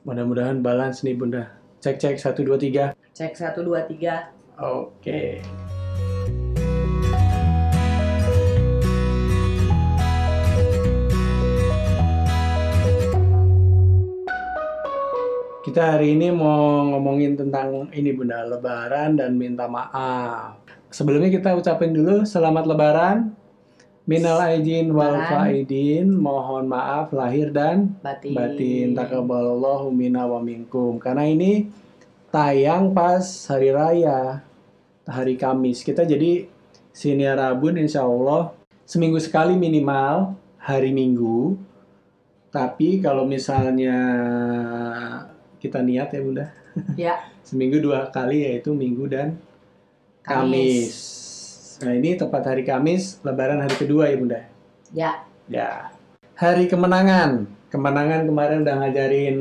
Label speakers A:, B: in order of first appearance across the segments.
A: Mudah-mudahan balance nih Bunda. Cek cek 1 2 3.
B: Cek satu dua tiga.
A: Oke. Kita hari ini mau ngomongin tentang ini Bunda, lebaran dan minta maaf. Sebelumnya kita ucapin dulu selamat lebaran. Minal aidin wal faidin, mohon maaf lahir dan
B: Batin.
A: batin takabalallahu minna wa minkum. Karena ini tayang pas hari raya, hari Kamis. Kita jadi siniar Rabun insya Allah seminggu sekali minimal hari Minggu. Tapi kalau misalnya kita niat ya Bunda,
B: Ya.
A: seminggu dua kali yaitu Minggu dan Kamis. Nah ini tepat hari Kamis, Lebaran hari kedua ya Bunda.
B: Ya.
A: Ya. Hari kemenangan. Kemenangan kemarin udah ngajarin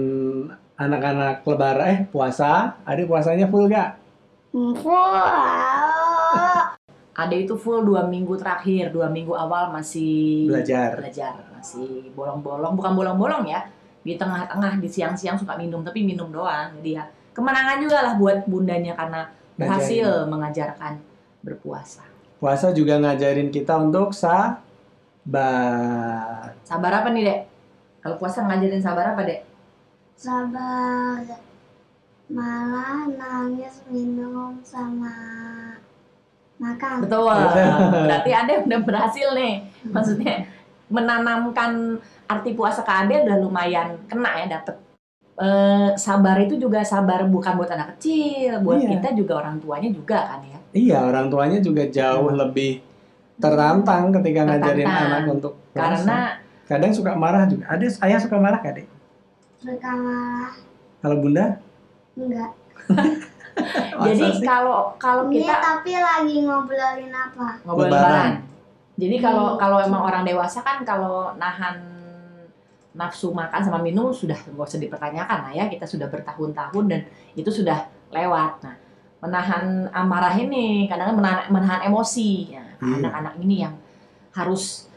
A: anak-anak lebaran eh puasa. Ada puasanya full gak?
B: Ada itu full dua minggu terakhir, dua minggu awal masih
A: Belajar.
B: belajar, masih bolong-bolong, bukan bolong-bolong ya. Di tengah-tengah, di siang-siang suka minum, tapi minum doang. Jadi ya kemenangan juga lah buat bundanya karena berhasil mengajarkan berpuasa.
A: Puasa juga ngajarin kita untuk sabar.
B: Sabar apa nih, Dek? Kalau puasa ngajarin sabar apa, Dek?
C: sabar malah nangis minum sama makan
B: Betul. Berarti Ade udah berhasil nih. Maksudnya menanamkan arti puasa ke Ade udah lumayan kena ya dapet. Eh, sabar itu juga sabar bukan buat anak kecil, buat
A: Iya.
B: kita juga orang tuanya juga kan ya.
A: Iya, orang tuanya juga jauh lebih tertantang ketika ngajarin
B: Tertantang.
A: anak untuk.
B: Karena
A: kadang suka marah juga. Ada ayah suka marah gak, Dek?
C: suka malah
A: Kalau Bunda?
C: enggak
B: jadi kalau kalau
C: ini
B: kita
C: tapi lagi ngobrolin apa
B: ngobrol
A: Lebaran.
B: lebaran. Jadi kalau
C: Hmm.
B: kalau emang orang dewasa kan kalau nahan nafsu makan sama minum sudah nggak usah dipertanyakan lah ya kita sudah bertahun-tahun dan itu sudah lewat. Nah menahan amarah ini kadang-kadang menahan, menahan emosi. Ya,
A: Iya.
B: Anak-anak ini yang harus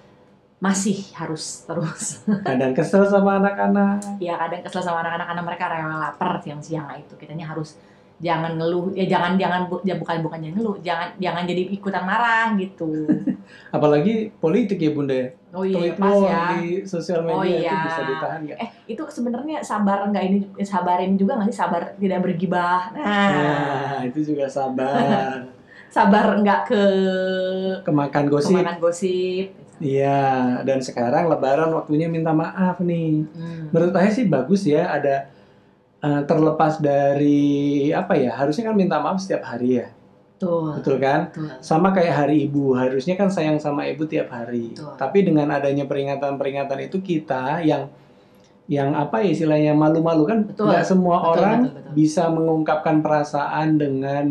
B: masih harus terus
A: kadang kesel sama anak-anak.
B: ya kadang kesel sama anak-anak karena mereka rewel lapar siang-siang nah itu kitanya harus jangan ngeluh ya jangan jangan bu- ya bukan bukan jangan ngeluh jangan jangan jadi ikutan marah gitu
A: Apalagi politik ya Bunda. ya.
B: Oh iya
A: Tweet
B: pas
A: war
B: ya
A: di sosial media
B: Oh,
A: itu
B: iya.
A: bisa ditahan nggak?
B: eh itu sebenarnya sabar nggak ini sabarin juga nggak sih sabar tidak bergibah nah
A: Nah, itu juga sabar.
B: sabar nggak ke
A: Kemakan gosip.
B: kemakan gosip
A: Iya, dan sekarang lebaran waktunya minta maaf nih.
B: Hmm.
A: Menurut saya sih bagus ya ada eh, terlepas dari apa ya? Harusnya kan minta maaf setiap hari ya.
B: Betul.
A: Betul kan?
B: Betul.
A: Sama kayak hari ibu, harusnya kan sayang sama ibu tiap hari.
B: Betul.
A: Tapi dengan adanya peringatan-peringatan itu kita yang yang apa ya istilahnya malu-malu kan
B: Betul.
A: nggak semua
B: Betul,
A: orang
B: betul, betul.
A: bisa mengungkapkan perasaan dengan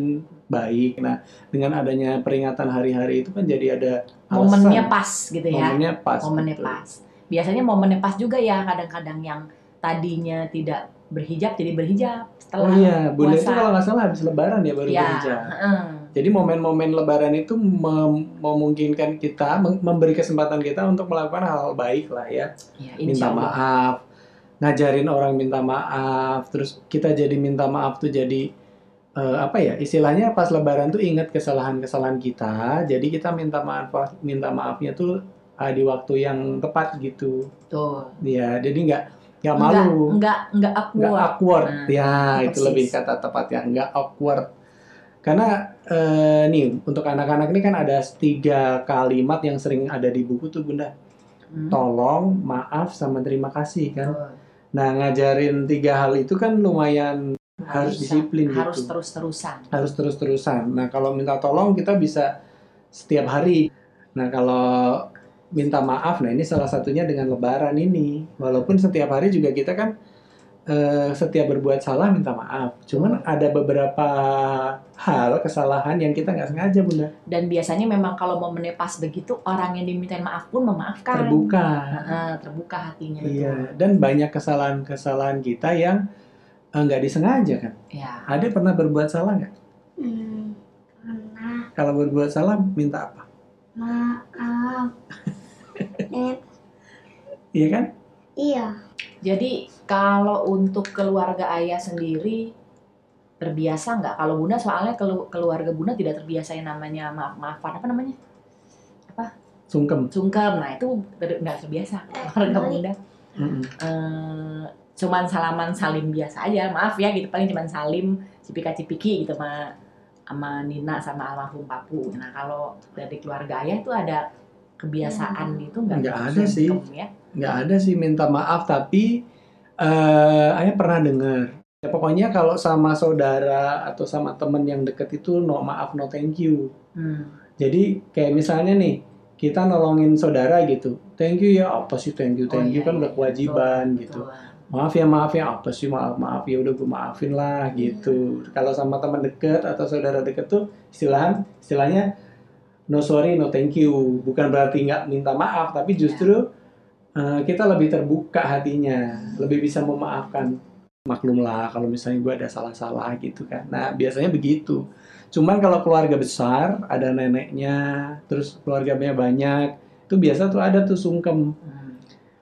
A: baik. Nah, dengan adanya peringatan hari-hari itu kan jadi ada alasan.
B: Momennya pas gitu ya.
A: Momennya pas.
B: momennya
A: betul.
B: pas. Biasanya momennya pas juga ya kadang-kadang yang tadinya tidak berhijab jadi berhijab setelah
A: Oh iya, Bunda itu
B: puasa.
A: kalau nggak salah habis lebaran ya baru
B: ya,
A: berhijab.
B: heeh.
A: Jadi momen-momen lebaran itu mem- memungkinkan kita mem- memberi kesempatan kita untuk melakukan hal baik lah ya.
B: Ya,
A: minta maaf, ngajarin orang minta maaf, terus kita jadi minta maaf tuh jadi eh, apa ya istilahnya pas lebaran tuh ingat kesalahan-kesalahan kita, jadi kita minta maaf minta maafnya tuh eh, di waktu yang tepat gitu,
B: Tuh.
A: ya jadi nggak nggak malu,
B: enggak, enggak
A: nggak
B: awkward.
A: awkward,
B: Nah,
A: ya itu
B: persis.
A: lebih kata tepatnya nggak awkward, karena eh, nih untuk anak-anak ini kan ada tiga kalimat yang sering ada di buku tuh bunda,
B: Hmm.
A: tolong, maaf, sama terima kasih kan.
B: Tuh.
A: Nah, ngajarin tiga hal itu kan lumayan harus
B: Bisa.
A: disiplin
B: harus
A: gitu.
B: terus-terusan.
A: Harus terus-terusan. Nah, kalau minta tolong kita bisa setiap hari. Nah, kalau minta maaf, nah ini salah satunya dengan lebaran ini. Walaupun setiap hari juga kita kan eh, setiap berbuat salah minta maaf. Cuman ada beberapa hal kesalahan yang kita nggak sengaja, Bunda.
B: Dan biasanya memang kalau momennya pas begitu orang yang dimintain maaf pun memaafkan.
A: Terbuka.
B: Heeh, terbuka hatinya betul.
A: Iya, dan banyak kesalahan-kesalahan kita yang eh, nggak disengaja kan.
B: Ya.
A: Ada pernah berbuat salah nggak?
C: Hmm, pernah
A: Kalau berbuat salah minta apa?
C: maaf.
A: Iya kan?
C: iya.
B: Jadi Kalau untuk keluarga ayah sendiri terbiasa nggak? Kalau bunda soalnya kelu- keluarga bunda tidak terbiasa yang namanya maaf maafan apa namanya
A: Sungkem.
B: sungkem. Nah itu ter- nggak terbiasa keluarga
C: balik.
B: bunda.
A: Mm-mm.
B: eh cuman salaman salim biasa aja maaf ya gitu paling cuman salim cipika cipiki gitu sama sama Nina sama almarhum papu nah kalau dari keluarga ayah itu ada kebiasaan gitu nggak
A: Nggak ada sih.
B: Ya
A: nggak ada sih minta maaf tapi eh ayah pernah dengar. Ya, pokoknya kalau sama saudara atau sama temen yang deket itu no maaf no thank you.
B: Hmm.
A: jadi kayak misalnya nih kita nolongin saudara gitu. Thank you ya apa sih thank you
B: Oh,
A: thank you
B: iya,
A: kan udah
B: iya,
A: kewajiban
B: betul,
A: gitu.
B: betul.
A: maaf ya maaf ya apa sih maaf maaf ya udah gue maafin lah gitu. Kalau sama teman deket atau saudara deket tuh istilah istilahnya no sorry no thank you. Bukan berarti nggak minta maaf tapi justru eh, kita lebih terbuka hatinya lebih bisa memaafkan maklum lah kalau misalnya gue ada salah-salah gitu kan. Nah biasanya begitu. Cuman kalau keluarga besar ada neneknya terus keluarganya banyak itu biasa tuh ada tuh sungkem.
B: Hmm.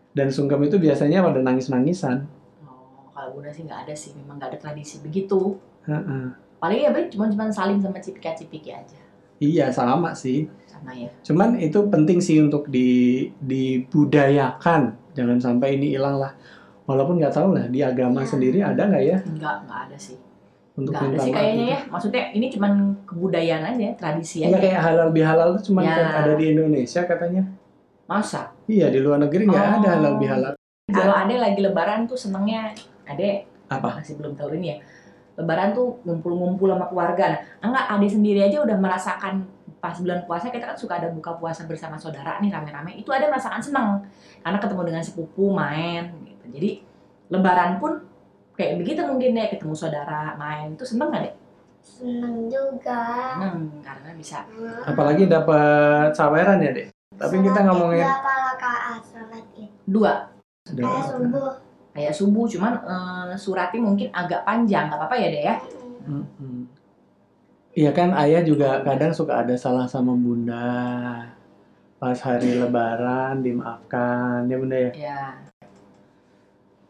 A: dan sungkem itu biasanya pada nangis-nangisan.
B: Oh kalau bunda sih nggak ada sih memang nggak ada tradisi begitu.
A: Heeh.
B: paling ya paling cuma cuma salim sama cipika cipiki aja
A: Iya sama sih.
B: sama ya
A: Cuman itu penting sih untuk di dibudayakan. Jangan sampai ini hilang lah. Walaupun nggak tahu lah di agama
C: Ya.
A: sendiri ada nggak ya
B: nggak nggak ada sih
A: untuk
B: nggak ada sih kayaknya
A: itu?
B: ya maksudnya ini cuman kebudayaan aja tradisi
A: Iya
B: aja
A: kayak halal bihalal itu cuma
B: Ya.
A: ada di Indonesia katanya.
B: masa
A: Iya di luar negeri nggak
B: Oh.
A: ada halal bihalal.
B: Kalau ade lagi lebaran tuh senengnya ade
A: Apa?
B: masih belum tahu ini ya. Lebaran tuh ngumpul-ngumpul sama keluarga. Nah, enggak ade sendiri aja udah merasakan pas bulan puasa kita kan suka ada buka puasa bersama saudara nih rame-rame. Itu ada merasakan seneng karena ketemu dengan sepupu main gitu. Jadi lebaran pun kayak begitu mungkin ya ketemu saudara main itu seneng nggak deh?
C: Seneng juga.
B: Seneng karena bisa
A: Apalagi dapat saweran ya dek. Tapi kita
C: Sholat
A: ngomongin
C: Berapa rakaat sholat id?
B: dua
A: Sudah.
C: Kayak subuh.
B: Kayak subuh cuman eh, suratnya mungkin agak panjang nggak apa-apa ya deh ya.
A: Iya kan ayah juga kadang suka ada salah sama bunda pas hari lebaran dimaafkan ya bunda ya
B: Ya.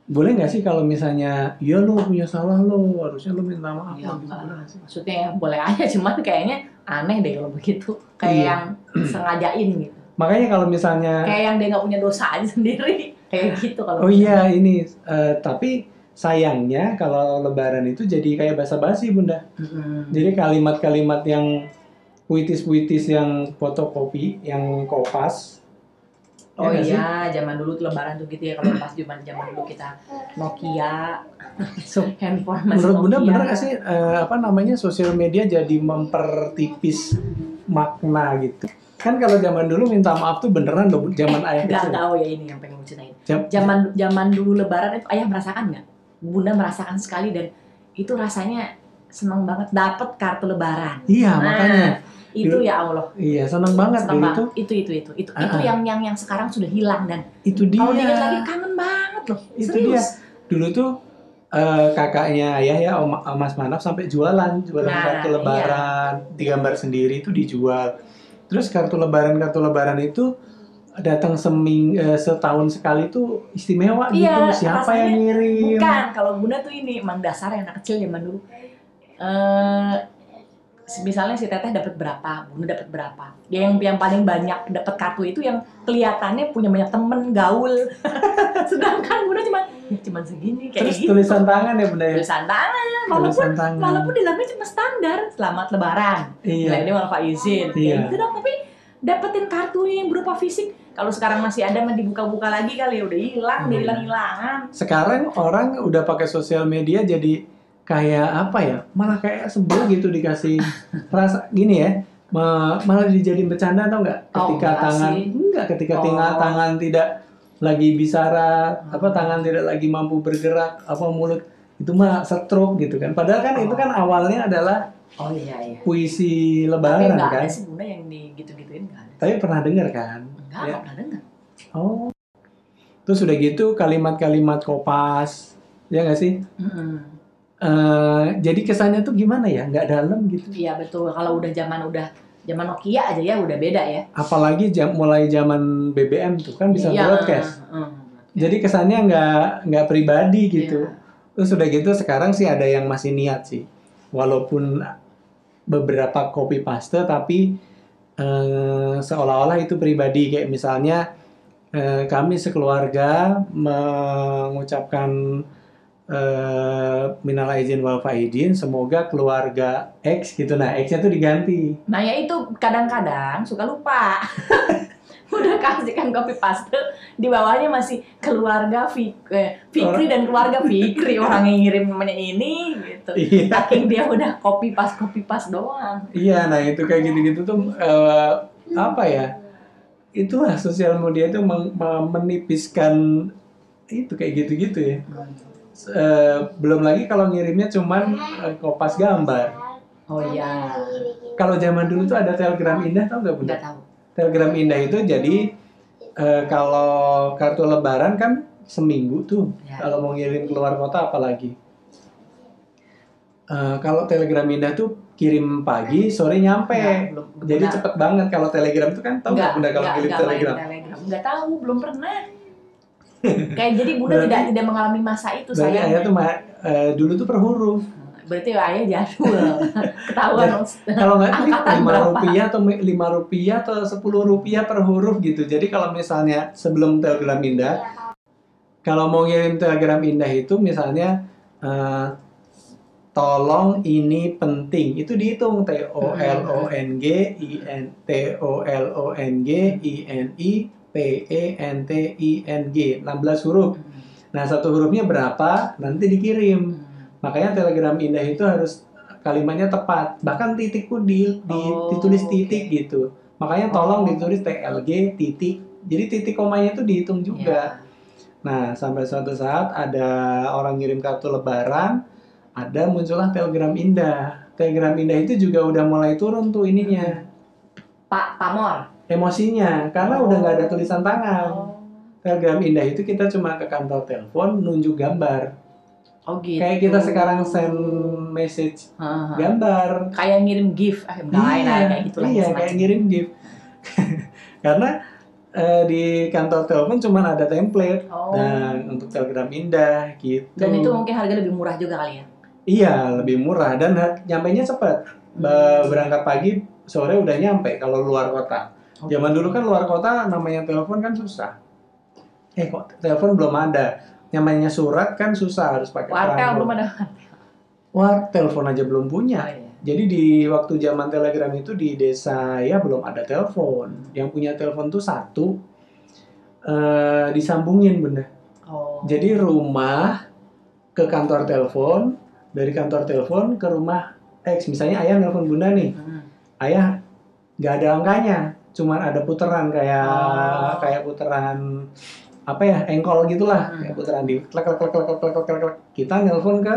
A: boleh nggak sih kalau misalnya ya lo punya salah lo harusnya lo minta maaf
B: Ya,
A: gitu sih?
B: maksudnya ya boleh aja cuman kayaknya aneh deh kalau begitu kayak
A: Iya.
B: yang sengajain gitu
A: makanya kalau misalnya
B: kayak yang dia nggak punya dosa aja sendiri kayak gitu kalau
A: oh iya ini eh, tapi sayangnya kalau lebaran itu jadi kayak basa-basi bunda.
B: Mm-mm.
A: jadi kalimat-kalimat yang puitis-puitis yang fotokopi yang kopas.
B: Oh
A: Ya nggak sih?
B: iya zaman dulu tuh lebaran tuh gitu ya kalau pas zaman zaman dulu kita Nokia.
A: So,
B: handphone masih
A: menurut bunda bener nggak sih eh, apa namanya sosial media jadi mempertipis makna gitu kan kalau zaman dulu minta maaf tuh beneran loh zaman ayah
B: nggak
A: kecil.
B: tahu ya ini yang pengen gue ceritain
A: Jam-
B: zaman zaman dulu lebaran itu ayah merasakan nggak? Bunda merasakan sekali dan itu rasanya seneng banget dapet kartu lebaran.
A: Iya
B: Nah,
A: makanya.
B: itu
A: Dulu-
B: ya Allah.
A: Iya seneng banget
B: Seneng
A: dulu
B: banget. itu itu itu itu.
A: Ah,
B: itu
A: ah.
B: yang yang yang sekarang sudah hilang dan
A: itu dia.
B: kalau diingat lagi kangen banget loh.
A: Itu
B: serius.
A: dulu tuh eh, kakaknya ayah ya Om, Mas Manaf sampai jualan jualan
B: Nah,
A: kartu lebaran digambar sendiri itu dijual terus kartu lebaran kartu lebaran itu datang seming eh, setahun sekali tuh istimewa
B: Iya,
A: gitu siapa
B: rasanya
A: yang ngirim?
B: bukan. Kalau bunda tuh ini emang dasar anak kecil zaman dulu. Eh misalnya si teteh dapat berapa bunda dapat berapa. Dia yang yang paling banyak dapat kartu itu yang kelihatannya punya banyak temen gaul. Sedangkan bunda cuma ya cuma segini kayak
A: terus
B: gitu
A: tulisan tangan ya bunda ya
B: tulisan tangan walaupun
A: tulisan tangan
B: walaupun di dalamnya cuma standar selamat lebaran
A: iya
B: ini malah Pak izin.
A: Iya.
B: Ya gitu dong, tapi dapetin kartunya yang berupa fisik. Kalau sekarang masih ada mah dibuka-buka lagi kali ya udah hilang, udah
A: Hmm.
B: hilang-hilangan.
A: sekarang orang udah pakai sosial media jadi kayak apa ya malah kayak sebel gitu dikasih rasa gini ya ma- malah dijadiin bercanda atau enggak
B: Oh,
A: ketika
B: enggak
A: tangan
B: sih.
A: enggak ketika
B: Oh.
A: tinggal tangan tidak lagi bicara apa
B: Hmm.
A: tangan tidak lagi mampu bergerak apa mulut itu mah stroke gitu kan padahal kan
B: Oh.
A: itu kan awalnya adalah
B: Oh iya iya.
A: puisi
B: Tapi
A: lebaran
B: enggak
A: kan
B: ada sih bunda yang di gitu-gituin enggak ada.
A: tapi pernah dengar kan
B: Enggak,
A: Ya.
B: pernah dengar.
A: oh terus udah gitu kalimat-kalimat kopas ya nggak sih
B: Mm-mm.
A: Eh, jadi kesannya tuh gimana ya nggak dalam gitu
B: Iya betul. Kalau udah zaman udah zaman Nokia aja ya udah beda ya.
A: apalagi jam mulai zaman BBM tuh kan bisa
B: Iya,
A: broadcast
B: mm, mm.
A: Jadi kesannya nggak nggak pribadi gitu.
B: Iya.
A: Terus udah gitu sekarang sih ada yang masih niat sih. Walaupun beberapa copy paste tapi eh, seolah-olah itu pribadi kayak misalnya eh, kami sekeluarga mengucapkan eh, minal aizin wal faizin semoga keluarga X gitu nah X-nya tuh diganti.
B: Nah ya itu kadang-kadang suka lupa. Udah kasihkan copy paste, di bawahnya masih keluarga Fik- eh, Fikri dan keluarga Fikri orang yang ngirim namanya ini gitu.
A: Iya.
B: Saking dia udah copy paste copy paste doang.
A: Iya, nah itu kayak gitu-gitu tuh eh, apa ya? Itulah sosial media itu menipiskan itu kayak gitu-gitu ya. Eh, belum lagi kalau ngirimnya cuman eh, kopas gambar.
B: Oh iya,
A: Kalau zaman dulu tuh ada telegram indah tau nggak bunda?
B: tahu.
A: Telegram indah itu jadi eh, kalau kartu lebaran kan seminggu tuh.
B: Ya.
A: Kalau mau ngirim keluar kota apalagi. Eh, kalau telegram indah tuh kirim pagi sore nyampe.
B: Nggak, belum,
A: Jadi cepet banget kalau telegram tuh kan tau nggak bunda kalau kirim
B: main
A: telegram?
B: telegram. Nggak tahu, belum pernah. Kayak jadi Bunda
A: Berarti-
B: tidak tidak mengalami masa itu
A: Berarti ayah tuh ma- eh, dulu tuh per huruf.
B: Berarti ayah jadul. Ketahuan.
A: Kalau nggak
B: Angkatan
A: lima
B: berapa?
A: rupiah atau lima rupiah atau sepuluh rupiah per huruf gitu. Jadi kalau misalnya sebelum telegram indah, kalau mau ngirim telegram indah itu misalnya eh, tolong ini penting itu dihitung T O L O N G I N T O L O N G I N I P E N T I N G 16 huruf. Nah, satu hurufnya berapa nanti dikirim. Makanya telegram indah itu harus kalimatnya tepat. Bahkan titik pun di, di-
B: Oh,
A: ditulis titik gitu. Makanya tolong
B: Oh.
A: ditulis TLG titik. Jadi titik komanya itu dihitung juga.
B: Ya.
A: Nah, sampai suatu saat ada orang ngirim kartu lebaran, ada muncullah Telegram Indah. Telegram Indah itu juga udah mulai turun tuh ininya,
B: Pak Pamor.
A: Emosinya, karena udah nggak ada tulisan tangan.
B: Oh.
A: Telegram Indah itu kita cuma ke kantor telepon nunjuk gambar.
B: Oh gitu.
A: Kayak kita sekarang send message
B: Heeh.
A: gambar.
B: kayak ngirim gift, lain lah, kayak gitu lah.
A: iya, kayak ngirim gift. karena eh, di kantor telepon cuma ada template
B: Oh.
A: dan untuk Telegram Indah gitu.
B: Dan itu mungkin harga lebih murah juga kali ya.
A: Iya, lebih murah dan ha- nyampainya cepat. Ba- Berangkat pagi, sore udah nyampe kalau luar kota.
B: Oke.
A: Zaman dulu kan luar kota namanya telepon kan susah. Eh kok telepon belum ada. Namanya surat kan susah harus pakai
B: Wartel belum ada.
A: Wah, telepon aja belum punya.
B: Oh, iya.
A: Jadi di waktu zaman Telegram itu di desa ya belum ada telepon. Yang punya telepon tuh satu eh disambungin benda.
B: Oh.
A: Jadi rumah ke kantor telepon, dari kantor telepon ke rumah X. Misalnya ayah nelpon bunda nih,
B: Hmm.
A: ayah nggak ada angkanya, cuman ada puteran kayak
B: oh.
A: kayak puteran apa ya engkol gitulah
B: hmm.
A: kayak puteran di klek klek klek klek klek klek klek kita nelpon ke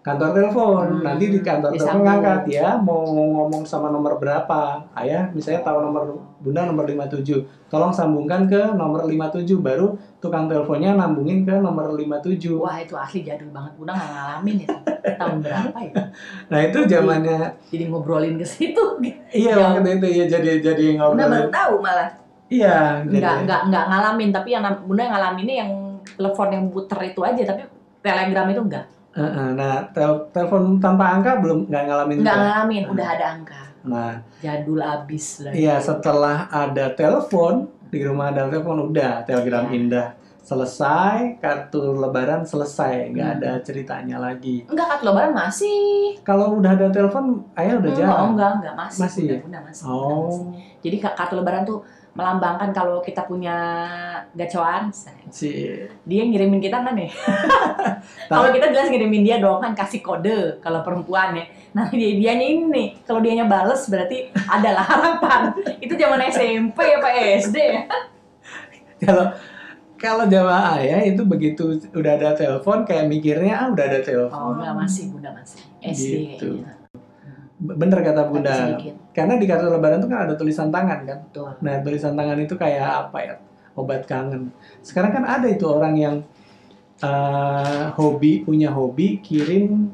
A: kantor telepon,
B: Hmm.
A: nanti di kantor telepon
B: Disambung.
A: ngangkat ya mau ngomong sama nomor berapa, ayah misalnya tahu nomor bunda nomor 57, tolong sambungkan ke nomor 57, baru tukang teleponnya nambungin ke nomor 57.
B: Wah itu asli jadul banget. Bunda nggak ngalamin itu. Tahun berapa ya?
A: Nah itu zamannya
B: Jadi ngobrolin ke situ.
A: iya waktu itu ya jadi jadi
B: Bunda baru
A: ngobrol.
B: tahu malah.
A: Iya, jadi
B: Nggak, nggak, nggak ngalamin. Tapi yang Bunda yang ngalaminnya yang telepon yang puter itu aja. Tapi telegram itu enggak.
A: Nah tel- telepon tanpa angka belum nggak ngalamin
B: Enggak
A: juga.
B: ngalamin. Udah ada angka.
A: Nah,
B: Jadul abis. Udah.
A: iya setelah ada telepon di rumah ada telepon udah telegram
B: Iya.
A: indah selesai kartu lebaran selesai nggak
B: Hmm.
A: ada ceritanya lagi.
B: Enggak, kartu lebaran masih.
A: Kalau udah ada telepon ayah udah
B: Enggak,
A: jarang.
B: enggak, enggak. Masih.
A: Masih ya?
B: Bunda masih. Bunda masih.
A: Oh,
B: Jadi ka- kartu lebaran tuh melambangkan kalau kita punya gacoan,
A: si
B: dia ngirimin kita kan nih. kalau kita jelas ngirimin dia dong kan kasih kode kalau perempuan ya. Nah dia dianya ini nih, kalau dianya bales berarti adalah harapan. Itu zaman SMP apa SD ya?
A: kalau kalau jamaah ayah itu begitu udah ada telepon kayak mikirnya ah udah ada telepon.
B: Oh enggak masih, bunda masih SD
A: Gitu.
B: kayaknya.
A: Bener kata bunda. Karena di kartu lebaran tuh kan ada tulisan tangan kan.
B: betul.
A: Nah, tulisan tangan itu kayak apa ya? Obat kangen. Sekarang kan ada itu orang yang eh, hobi punya hobi kirim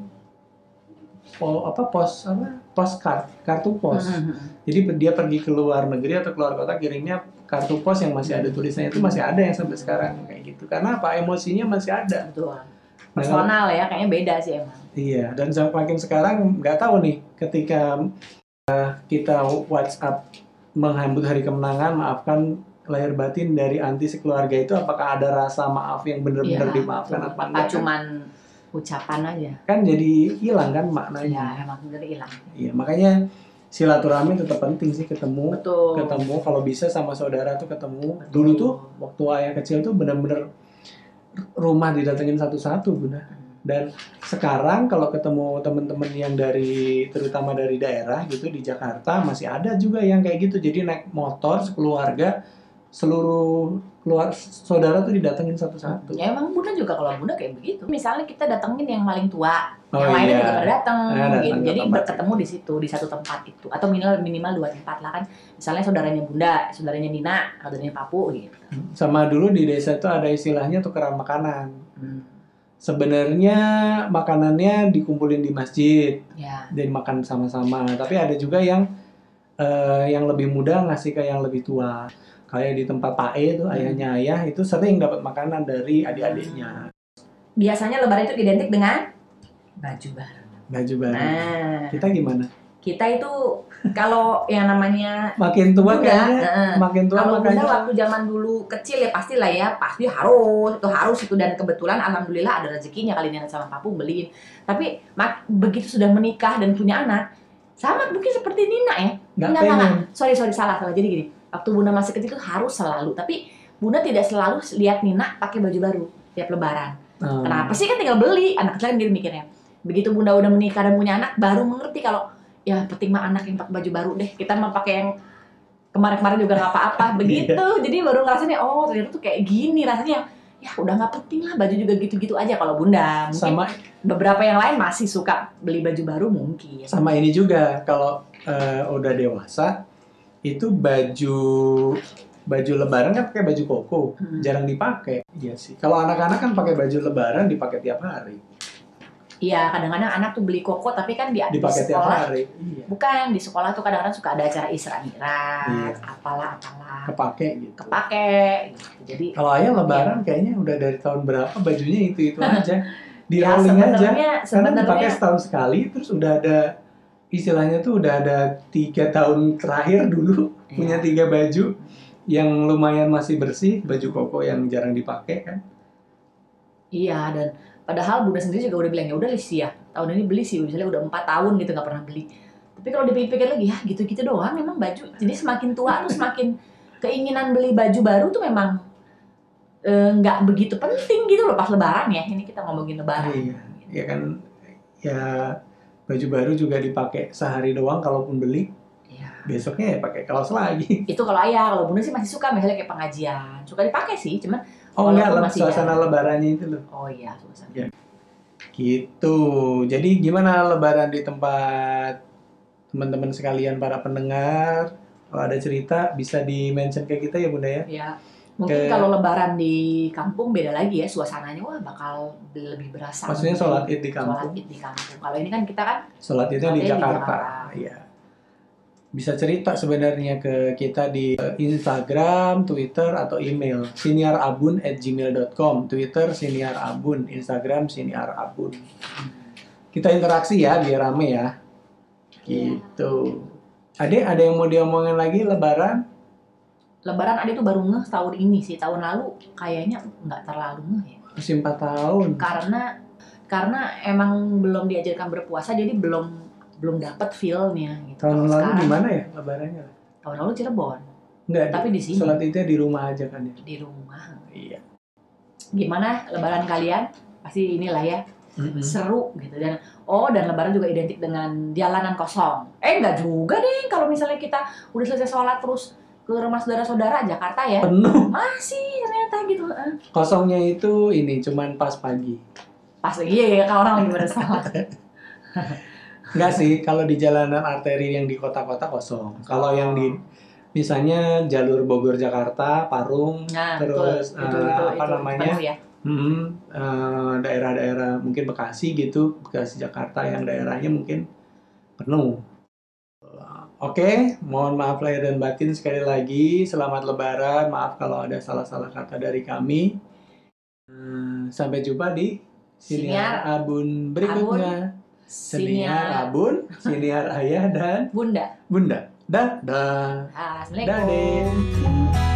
A: po, apa pos apa postcard kartu pos.
B: Mhm.
A: Jadi dia pergi ke luar negeri atau keluar kota kirimnya kartu pos yang masih ada tulisannya itu masih ada yang sampai sekarang kayak gitu. Karena apa? Emosinya masih ada.
B: betul
A: Nah,
B: personal ya kayaknya beda sih emang
A: Iya, dan semakin sekarang nggak tahu nih ketika uh, kita WhatsApp menghambut hari kemenangan, maafkan lahir batin dari anti sekeluarga itu apakah ada rasa maaf yang benar-benar
B: Iya,
A: dimaafkan apa enggak? Kan,
B: cuman ucapan aja?
A: Kan jadi hilang kan
B: ya
A: maknanya.
B: emang bener hilang.
A: Iya, makanya silaturahmi tetap penting sih ketemu.
B: Betul.
A: Ketemu kalau bisa sama saudara tuh ketemu.
B: Betul.
A: dulu tuh waktu ayah kecil tuh benar-benar rumah didatengin satu-satu bunda dan sekarang kalau ketemu teman-teman yang dari terutama dari daerah gitu di Jakarta masih ada juga yang kayak gitu jadi naik motor sekeluarga seluruh keluar saudara tuh didatengin satu-satu
B: Ya emang bunda juga kalau bunda kayak begitu. Misalnya kita datengin yang paling tua,
A: Oh,
B: yang lainnya
A: iya.
B: juga pada gitu.
A: ke
B: Jadi berketemu di situ di satu tempat itu, atau minimal minimal dua tempat lah kan. Misalnya saudaranya bunda, saudaranya Nina, saudaranya Papu gitu.
A: sama dulu di desa tuh ada istilahnya tukeran makanan
B: Hmm.
A: Sebenarnya makanannya dikumpulin di masjid
B: Ya,
A: dan makan sama-sama. Tapi ada juga yang eh, yang lebih muda ngasih ke yang lebih tua. Kayak di tempat Pak E itu ayahnya ayah itu sering dapat makanan dari adik-adiknya.
B: biasanya Lebaran itu identik dengan baju baru.
A: Baju baru.
B: Nah,
A: Kita gimana?
B: kita itu kalau yang namanya
A: Makin tua
B: bunda,
A: kayaknya
B: eh,
A: makin tua
B: kalau bunda
A: makanya
B: waktu zaman dulu kecil ya pastilah ya pasti harus itu harus itu dan kebetulan alhamdulillah ada rezekinya kali Nina sama Papu beliin tapi mak- begitu sudah menikah dan punya anak sama mungkin seperti Nina ya
A: nggak pengen.
B: enggak. Sorry, sorry, salah, salah. Jadi gini, waktu Bunda masih kecil itu harus selalu. Tapi Bunda tidak selalu lihat Nina pakai baju baru tiap lebaran.
A: Hmm.
B: Kenapa sih kan tinggal beli? Anak kecil kan mikirnya. Begitu Bunda udah menikah dan punya anak, baru mengerti kalau ya penting mah anak yang pakai baju baru deh. Kita mah pakai yang kemarin-kemarin juga nggak apa-apa. Begitu. Jadi baru ngerasain oh ternyata tuh kayak gini rasanya. Ya udah nggak penting lah baju juga gitu-gitu aja kalau Bunda. Mungkin
A: Sama
B: beberapa yang lain masih suka beli baju baru mungkin.
A: sama ini juga kalau eh, udah dewasa itu baju baju lebaran kan pakai baju koko
B: Hmm.
A: jarang dipakai iya sih kalau anak-anak kan pakai baju lebaran dipakai tiap hari
B: Iya, kadang-kadang anak tuh beli koko tapi kan di, di sekolah.
A: hari iya.
B: Bukan di sekolah tuh kadang-kadang suka ada acara isra mi'raj,
A: Iya.
B: apalah apalah.
A: Kepake gitu.
B: Kepake gitu. Jadi
A: Kalau ayah lebaran kayaknya udah dari tahun berapa bajunya itu itu aja? Di
B: ya
A: rolling aja. karena dipakai setahun sekali terus udah ada istilahnya tuh udah ada tiga tahun terakhir dulu
B: Iya.
A: punya tiga baju yang lumayan masih bersih baju koko yang jarang dipakai kan.
B: Iya dan padahal Bunda sendiri juga udah bilang ya udah sih ya tahun ini beli sih misalnya udah empat tahun gitu nggak pernah beli. Tapi kalau dipikir lagi ya gitu-gitu doang memang baju. Jadi semakin tua tuh semakin keinginan beli baju baru tuh memang eh, nggak begitu penting gitu loh pas lebaran ya. Ini kita ngomongin lebaran.
A: Iya. ya kan ya baju baru juga dipakai sehari doang kalaupun beli
B: Iya.
A: besoknya ya pakai kaos lagi
B: itu kalau ayah kalau bunda sih masih suka misalnya kayak pengajian suka dipakai sih cuman
A: oh enggak
B: masih
A: suasana
B: jarang.
A: lebarannya itu loh
B: oh iya suasana
A: Iya. Gitu. Jadi gimana lebaran di tempat teman-teman sekalian para pendengar? Kalau ada cerita bisa di-mention ke kita ya Bunda ya.
B: ya mungkin
A: Ke-
B: kalau lebaran di kampung beda lagi ya suasananya wah bakal lebih berasa
A: Maksudnya sholat id di
B: sholat
A: kampung.
B: id di kampung kalau ini kan kita kan
A: Sholat itu di. Jakarta. Iya. Bisa cerita sebenarnya ke kita di eh, Instagram, Twitter, atau email siniarabun@gmail.com, Twitter siniarabun, Instagram siniarabun. Kita interaksi ya biar rame ya. Gitu. Ade, ada yang mau diomongin lagi Lebaran?
B: lebaran ada tuh baru ngeh tahun ini sih tahun lalu kayaknya nggak terlalu ngeh ya
A: Masih 4 tahun.
B: karena karena emang belum diajarkan berpuasa jadi belum belum dapat feelnya gitu
A: Tahun lalu di mana ya lebarannya?
B: tahun lalu Cirebon
A: Enggak,
B: tapi di sini
A: sholat itu di rumah aja kan ya?
B: di rumah
A: Iya.
B: gimana lebaran kalian pasti inilah ya
A: Mm-mm.
B: seru gitu dan oh dan lebaran juga identik dengan jalanan kosong eh enggak juga deh kalau misalnya kita udah selesai sholat terus ke rumah saudara-saudara Jakarta ya
A: Penuh.
B: masih ternyata gitu Eh,
A: Kosongnya itu ini cuman pas pagi.
B: pas iya ya kalau orang lagi sholat
A: Enggak sih, kalau di jalanan arteri yang di kota-kota kosong. Kalau yang di misalnya jalur Bogor Jakarta, Parung,
B: nah,
A: terus
B: itu, uh,
A: eh,
B: itu,
A: apa
B: itu,
A: namanya?
B: Itu, ya.
A: hmm, uh, daerah-daerah mungkin Bekasi gitu, Bekasi Jakarta yang daerahnya mungkin penuh. Oke, okay, mohon maaf lahir dan batin sekali lagi. Selamat Lebaran. Maaf kalau ada salah-salah kata dari kami. Eh, sampai jumpa di siniar Abun berikutnya. Abun.
B: Senior
A: Abun, Senior Ayah dan
B: Bunda.
A: Bunda. Dadah.
B: Assalamualaikum.
A: Dadah.